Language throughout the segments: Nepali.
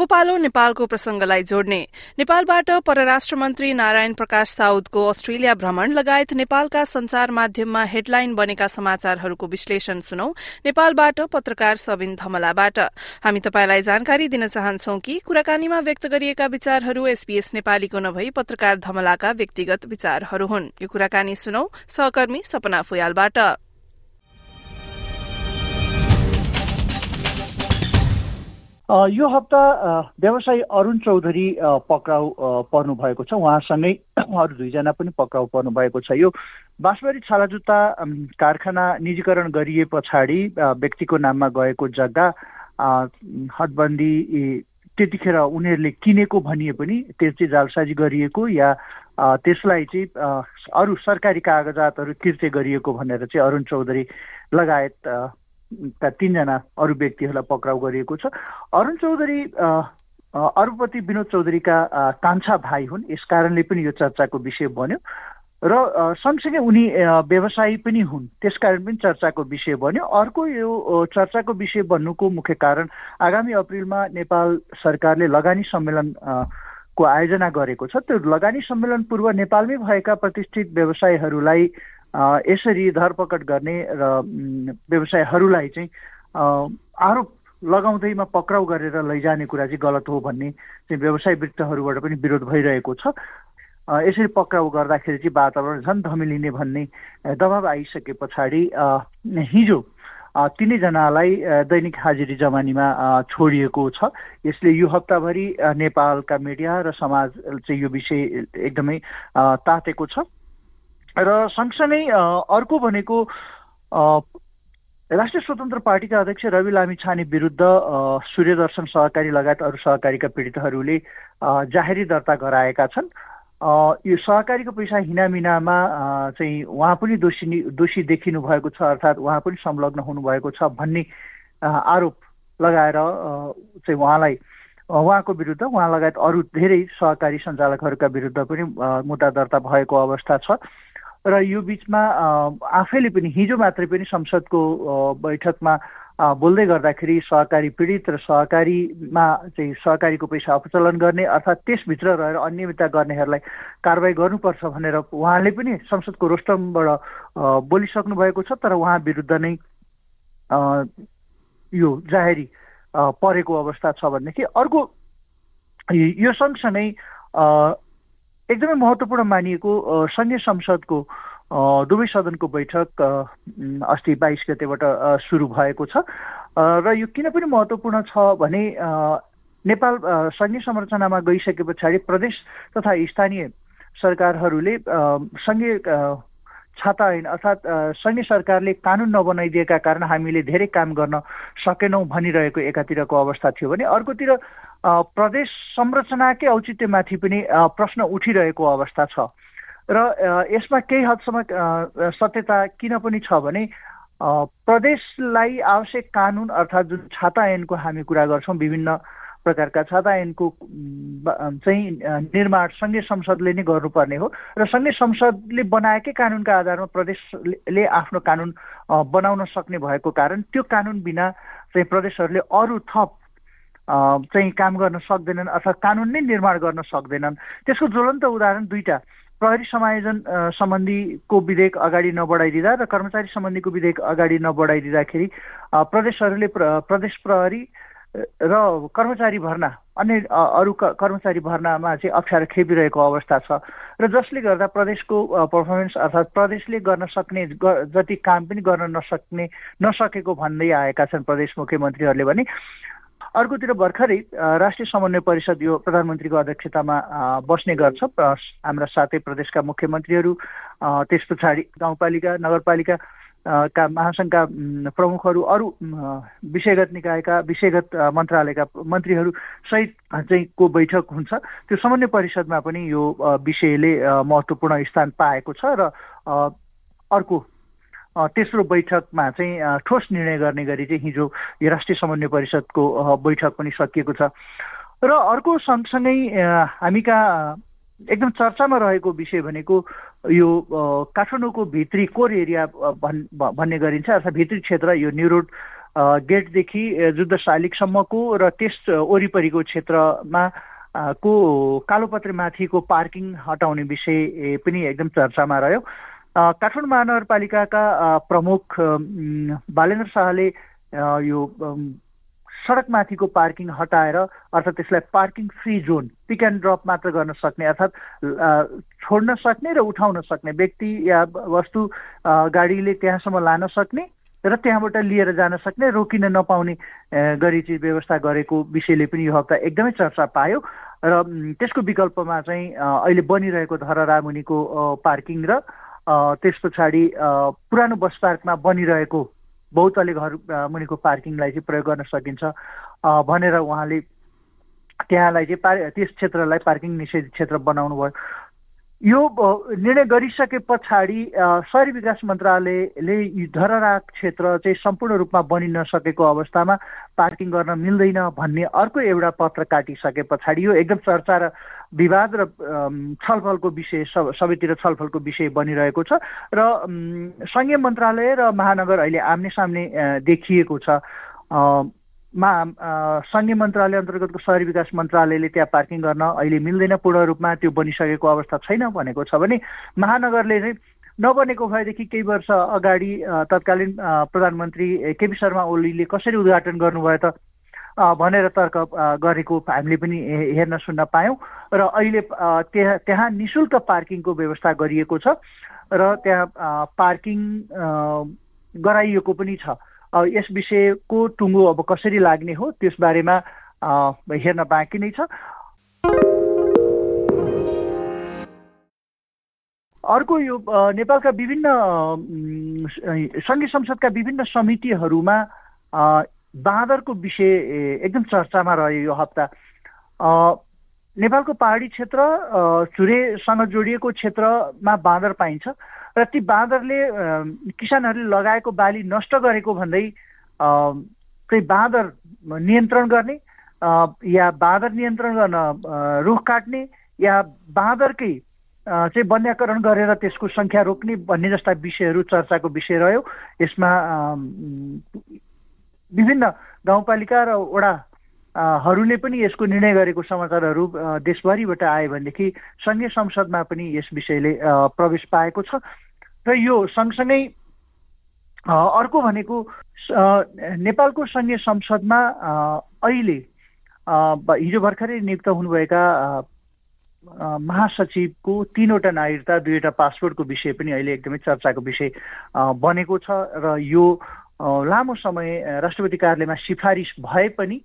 अब पालो नेपालको प्रसंगलाई जोड्ने। नेपालबाट परराष्ट्र मन्त्री नारायण प्रकाश साउदको अस्ट्रेलिया भ्रमण लगायत नेपालका संचार माध्यममा हेडलाइन बनेका समाचारहरूको विश्लेषण सुनौ। नेपालबाट पत्रकार सबिन धमलाबाट। हामी तपाईँलाई जानकारी दिन चाहन्छौ कि कुराकानीमा व्यक्त गरिएका विचारहरू एसपीएस नेपालीको नभई पत्रकार धमलाका व्यक्तिगत विचारहरू हुन्। यो कुराकानी सुनौ। सहकर्मी सपना फुयालबाट। यो हप्ता व्यवसायी अरुण चौधरी पक्राउ पर्नु भएको छ। उहाँसँगै अरू दुईजना पनि पक्राउ पर्नु भएको छ। यो बाँसबारी छालाजुत्ता कारखाना निजीकरण गरिए पछाडि व्यक्तिको नाममा गएको जग्गा हदबन्दी त्यतिखेर उनीहरूले किनेको भनिए पनि त्यो चाहिँ जालसाजी गरिएको या त्यसलाई चाहिँ अरू सरकारी कागजातहरू किर्ते गरिएको भनेर चाहिँ अरुण चौधरी लगायत तिनजना अरू व्यक्तिहरूलाई पक्राउ गरिएको छ। अरुण चौधरी अरूपति विनोद चौधरीका कान्छा भाइ हुन् यस कारणले पनि यो चर्चाको विषय बन्यो। र सँगसँगै उनी व्यवसायी पनि हुन् त्यसकारण पनि चर्चाको विषय बन्यो। अर्को यो चर्चाको विषय बन्नुको मुख्य कारण आगामी अप्रिलमा नेपाल सरकारले लगानी सम्मेलन को आयोजना गरेको छ। त्यो लगानी सम्मेलन पूर्व नेपालमै भएका प्रतिष्ठित व्यवसायीहरूलाई यसरी धरपकड गर्ने र व्यवसायहरूलाई चाहिँ आरोप लगाउँदैमा पक्राउ गरेर लैजाने कुरा चाहिँ गलत हो भन्ने चाहिँ व्यवसाय वृत्तहरूबाट पनि विरोध भइरहेको छ। यसरी पक्राउ गर्दाखेरि चाहिँ वातावरण झन् धमिलिने भन्ने दबाब आइसके पछाडि हिजो तिनैजनालाई दैनिक हाजिरी जमानीमा छोडिएको छ। यसले यो हप्ताभरि नेपालका मिडिया र समाज चाहिँ यो विषय एकदमै तातेको छ। र सँगसँगै अर्को भनेको राष्ट्रिय स्वतन्त्र पार्टीका अध्यक्ष रवि लामी छाने विरुद्ध सूर्यदर्शन सहकारी लगायत अरू सहकारीका पीडितहरूले जाहेरी दर्ता गराएका छन्। यो सहकारीको पैसा हिनामिनामा चाहिँ उहाँ पनि दोषी दोषी देखिनु भएको छ अर्थात् उहाँ पनि संलग्न हुनुभएको छ भन्ने आरोप लगाएर चाहिँ उहाँलाई उहाँको विरुद्ध उहाँ लगायत अरू धेरै सहकारी सञ्चालकहरूका विरुद्ध पनि मुद्दा दर्ता भएको अवस्था छ। र यो बिचमा आफैले पनि हिजो मात्रै पनि संसदको बैठकमा बोल्दै गर्दाखेरि सहकारी पीडित र सहकारीमा चाहिँ सहकारीको पैसा अपचलन गर्ने अर्थात् त्यसभित्र रहेर अनियमितता गर्नेहरूलाई कारवाही गर्नुपर्छ भनेर उहाँले पनि संसदको रोस्टमबाट बोलिसक्नु भएको छ। तर उहाँ विरुद्ध नै यो जाहेरी परेको अवस्था छ भनेदेखि अर्को यो सँगसँगै एकदमै महत्त्वपूर्ण मानिएको सङ्घीय संसदको दुवै सदनको बैठक अस्ति बाइस गतेबाट सुरु भएको छ। र यो किन पनि महत्त्वपूर्ण छ भने नेपाल सङ्घीय संरचनामा गइसके पछाडि प्रदेश तथा स्थानीय सरकारहरूले सङ्घीय छाता ऐन अर्थात् सैन्य सरकारले कानुन नबनाइदिएका कारण हामीले धेरै काम गर्न सकेनौँ भनिरहेको एकातिरको अवस्था थियो भने अर्कोतिर प्रदेश संरचनाकै औचित्यमाथि पनि प्रश्न उठिरहेको अवस्था छ। र यसमा केही हदसम्म सत्यता किन पनि छ भने प्रदेशलाई आवश्यक कानुन अर्थात् जुन छाता ऐनको हामी कुरा गर्छौँ विभिन्न प्रकारका छाता ऐनको चाहिँ निर्माण सङ्घीय संसदले नै गर्नुपर्ने हो। र सङ्घीय संसदले बनाएकै कानुनका आधारमा प्रदेशले आफ्नो कानुन बनाउन सक्ने भएको कारण त्यो कानुन बिना चाहिँ प्रदेशहरूले अरू थप चाहिँ काम गर्न सक्दैनन् अथवा कानुन नै निर्माण गर्न सक्दैनन्। त्यसको ज्वलन्त उदाहरण दुईवटा प्रहरी समायोजन सम्बन्धीको विधेयक अगाडि नबढाइदिँदा र कर्मचारी सम्बन्धीको विधेयक अगाडि नबढाइदिँदाखेरि प्रदेशहरूले प्रदेश प्रहरी र कर्मचारी भर्ना अन्य अरू कर्मचारी भर्नामा चाहिँ अप्ठ्यारो खेपिरहेको अवस्था छ। र जसले गर्दा प्रदेशको पर्फर्मेन्स अर्थात् प्रदेशले गर्न सक्ने जति काम पनि गर्न नसक्ने नसकेको भन्दै आएका छन् प्रदेश मुख्यमन्त्रीहरूले भने अर्कोतिर भर्खरै राष्ट्रिय समन्वय परिषद यो प्रधानमन्त्रीको अध्यक्षतामा बस्ने गर्छ। हाम्रा सातै प्रदेशका मुख्यमन्त्रीहरू त्यस पछाडि गाउँपालिका नगरपालिका का महासङ्घका प्रमुखहरू अरू विषयगत निकायका विषयगत मन्त्रालयका मन्त्रीहरू सहित चाहिँ को बैठक हुन्छ। त्यो समन्वय परिषदमा पनि यो विषयले महत्त्वपूर्ण स्थान पाएको छ र अर्को तेस्रो बैठकमा चाहिँ ठोस निर्णय गर्ने गरी चाहिँ हिजो यो राष्ट्रिय समन्वय परिषदको बैठक पनि सकिएको छ। र अर्को सँगसँगै हामी कहाँ एकदम चर्चामा रहेको विषय भनेको यो काठमाडौँको भित्री कोर एरिया भन् भन्ने गरिन्छ। अर्थात् भित्री क्षेत्र यो न्यु रोड गेटदेखि जुद्ध शालिगसम्मको र त्यस वरिपरिको क्षेत्रमा को कालोपत्रे माथिको पार्किङ हटाउने विषय पनि एकदम चर्चामा रह्यो। काठमाडौँ महानगरपालिकाका प्रमुख बालेन्द्र शाहले यो सडकमाथिको पार्किङ हटाएर अर्थात् त्यसलाई parking free zone pick and drop मात्र गर्न सक्ने अर्थात् छोड्न सक्ने र उठाउन सक्ने व्यक्ति या वस्तु गाडीले त्यहाँसम्म लान सक्ने र त्यहाँबाट लिएर जान सक्ने रोकिन नपाउने गरी चाहिँ व्यवस्था गरेको विषयले पनि यो हप्ता एकदमै चर्चा पायो र त्यसको विकल्पमा चाहिँ अहिले बनिरहेको धरहरा मुनिको पार्किङ र त्यस पछाडि पुरानो बस पार्कमा बनिरहेको बहुतले घर मुनिको पार्किङलाई चाहिँ प्रयोग गर्न सकिन्छ। भनेर उहाँले त्यहाँलाई चाहिँ पार त्यस क्षेत्रलाई पार्किङ निषेध क्षेत्र बनाउनु भयो यो निर्णय गरिसके पछाडि सहरी विकास मन्त्रालयले धरहरा क्षेत्र चाहिँ सम्पूर्ण रूपमा बनिन नसकेको अवस्थामा पार्किङ गर्न मिल्दैन भन्ने अर्को एउटा पत्र काटिसके पछाडि यो एकदम चर्चा र विवाद र छलफलको विषय सब सबैतिर छलफलको विषय बनिरहेको छ र सङ्घीय मन्त्रालय र महानगर अहिले आम्ने सामने देखिएको छ। मा सङ्घीय मन्त्रालय अन्तर्गतको सहरी विकास मन्त्रालयले त्यहाँ पार्किङ गर्न अहिले मिल्दैन पूर्ण रूपमा त्यो बनिसकेको अवस्था छैन भनेको छ भने महानगरले चाहिँ नबनेको भएदेखि केही वर्ष अगाडि तत्कालीन प्रधानमन्त्री केपी शर्मा ओलीले कसरी उद्घाटन गर्नुभयो त भनेर तर्क गरेको हामीले पनि हेर्न सुन्न पायौँ र अहिले त्यहाँ त्यहाँ नि शुल्क पार्किङको व्यवस्था गरिएको छ र त्यहाँ पार्किङ गराइएको पनि छ। यस विषयको टुङ्गो अब कसरी लाग्ने हो त्यस बारेमा हेर्न बाँकी नै छ। अर्को यो नेपालका विभिन्न सङ्घीय संसदका विभिन्न समितिहरूमा बाँदरको विषय एकदम चर्चामा रह्यो यो हप्ता। नेपालको पहाडी क्षेत्र चुरेसँग जोडिएको क्षेत्रमा बाँदर पाइन्छ। र ती बाँदरले किसानहरूले लगाएको बाली नष्ट गरेको भन्दै चाहिँ बाँदर नियन्त्रण गर्ने या बाँदर नियन्त्रण गर्न रुख काट्ने या बाँदरकै चाहिँ वन्याकरण गरेर त्यसको सङ्ख्या रोक्ने भन्ने जस्ता विषयहरू चर्चाको विषय रह्यो। यसमा विभिन्न गाउँपालिका र वडाहरूले पनि यसको निर्णय गरेको समाचारहरू देशभरिबाट आयो भनेदेखि सङ्घीय संसदमा पनि यस विषयले प्रवेश पाएको छ। र यो सँगसँगै अर्को भनेको नेपालको सङ्घीय संसदमा अहिले हिजो भर्खरै नियुक्त हुनुभएका महासचिवको तिनवटा नागरिकता दुईवटा पासपोर्टको विषय पनि अहिले एकदमै चर्चाको विषय बनेको छ। र यो लामो समय राष्ट्रपति कार्यालयमा सिफारिस भए पनि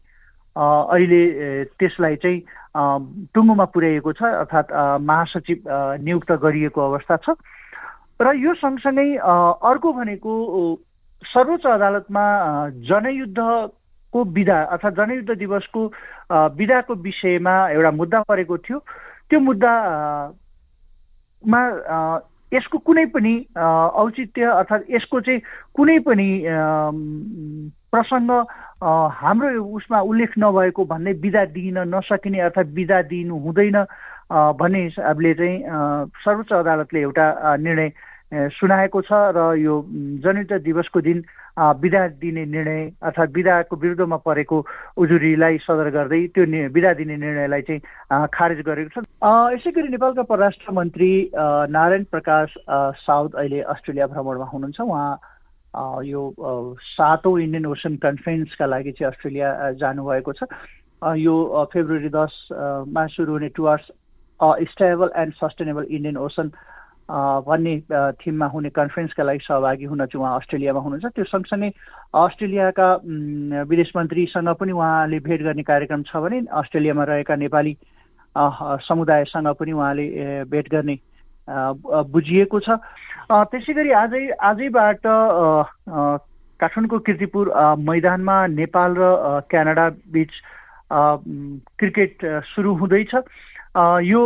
अहिले त्यसलाई चाहिँ टुङ्गोमा पुर्याइएको छ अर्थात् महासचिव नियुक्त गरिएको अवस्था छ। र यो सँगसँगै अर्को भनेको सर्वोच्च अदालतमा जनयुद्धको विधा अर्थात् जनयुद्ध दिवसको विधाको विषयमा एउटा मुद्दा परेको थियो। त्यो मुद्दामा यसको कुनै पनि औचित्य अर्थात् यसको चाहिँ कुनै पनि प्रसङ्ग हाम्रो उसमा उल्लेख नभएको भन्ने विधा दिन नसकिने अर्थात् विधा दिनु हुँदैन भन्ने हिसाबले चाहिँ सर्वोच्च अदालतले एउटा निर्णय सुनाएको छ र यो जनयुद्ध दिवसको दिन विदा दिने निर्णय अर्थात् विदाको विरुद्धमा परेको उजुरीलाई सदर गर्दै त्यो विदा दिने निर्णयलाई चाहिँ खारेज गरेको छ। यसै गरी नेपालका परराष्ट्र मन्त्री नारायण प्रकाश साउथ अहिले अस्ट्रेलिया भ्रमणमा हुनुहुन्छ। उहाँ यो सातौँ इन्डियन ओसन कन्फरेन्सका लागि चाहिँ अस्ट्रेलिया जानुभएको छ। यो फेब्रुअरी दसमा सुरु हुने towards stable and sustainable Indian Ocean भन्ने थिममा हुने कन्फरेन्सका लागि सहभागी हुन चाहिँ उहाँ अस्ट्रेलियामा हुनुहुन्छ। त्यो सँगसँगै अस्ट्रेलियाका विदेश मन्त्रीसँग पनि उहाँले भेट गर्ने कार्यक्रम छ भने अस्ट्रेलियामा रहेका नेपाली समुदायसँग पनि उहाँले भेट गर्ने बुझिएको छ। त्यसै गरी आजै आजैबाट काठमाडौँको किर्तिपुर मैदानमा नेपाल र क्यानाडा बिच क्रिकेट सुरु हुँदैछ। यो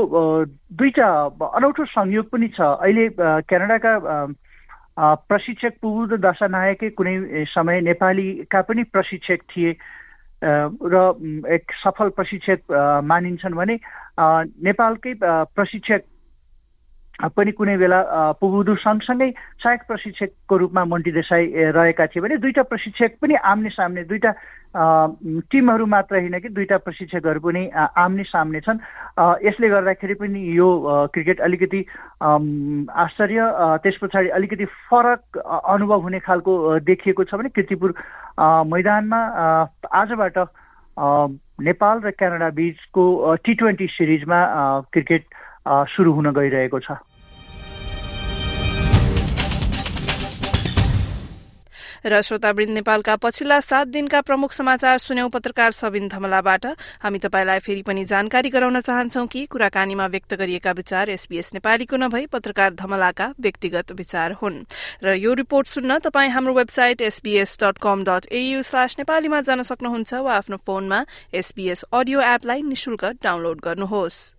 दुईवटा अनौठो संयोग पनि छ। अहिले क्यानाडाका प्रशिक्षक पुबुद दशानायकै कुनै समय नेपालीका पनि प्रशिक्षक थिए र एक सफल प्रशिक्षक मानिन्छन् भने नेपालकै प्रशिक्षक पनि कुनै बेला पुबुदु सँगसँगै सहायक प्रशिक्षकको रूपमा मन्टी देसाई रहेका थिए भने दुईवटा प्रशिक्षक पनि आम्ने सामने दुईवटा टिमहरू मात्र होइन कि दुईवटा प्रशिक्षकहरू पनि आम्ने सामने छन्। यसले गर्दाखेरि पनि यो क्रिकेट अलिकति आश्चर्य त्यस पछाडि अलिकति फरक अनुभव हुने खालको देखिएको छ भने किर्तिपुर मैदानमा आजबाट नेपाल र क्यानाडा बिचको टी ट्वेन्टी सिरिजमा क्रिकेट सुरु हुन गइरहेको छ। र श्रोतावृन्द नेपालका पछिल्ला सात दिनका प्रमुख समाचार सुन्यौं पत्रकार सबिन धमलाबाट। हामी तपाईँलाई फेरि पनि जानकारी गराउन चाहन्छौ कि कुराकानीमा व्यक्त गरिएका विचार एसबीएस नेपालीको नभई पत्रकार धमलाका व्यक्तिगत विचार हुन्। र यो रिपोर्ट सुन्न तपाईँ हाम्रो website SBS dot com dot AU slash नेपालीमा जान सक्नुहुन्छ वा आफ्नो फोनमा एसबीएस अडियो एपलाई निशुल्क डाउनलोड गर्नुहोस्।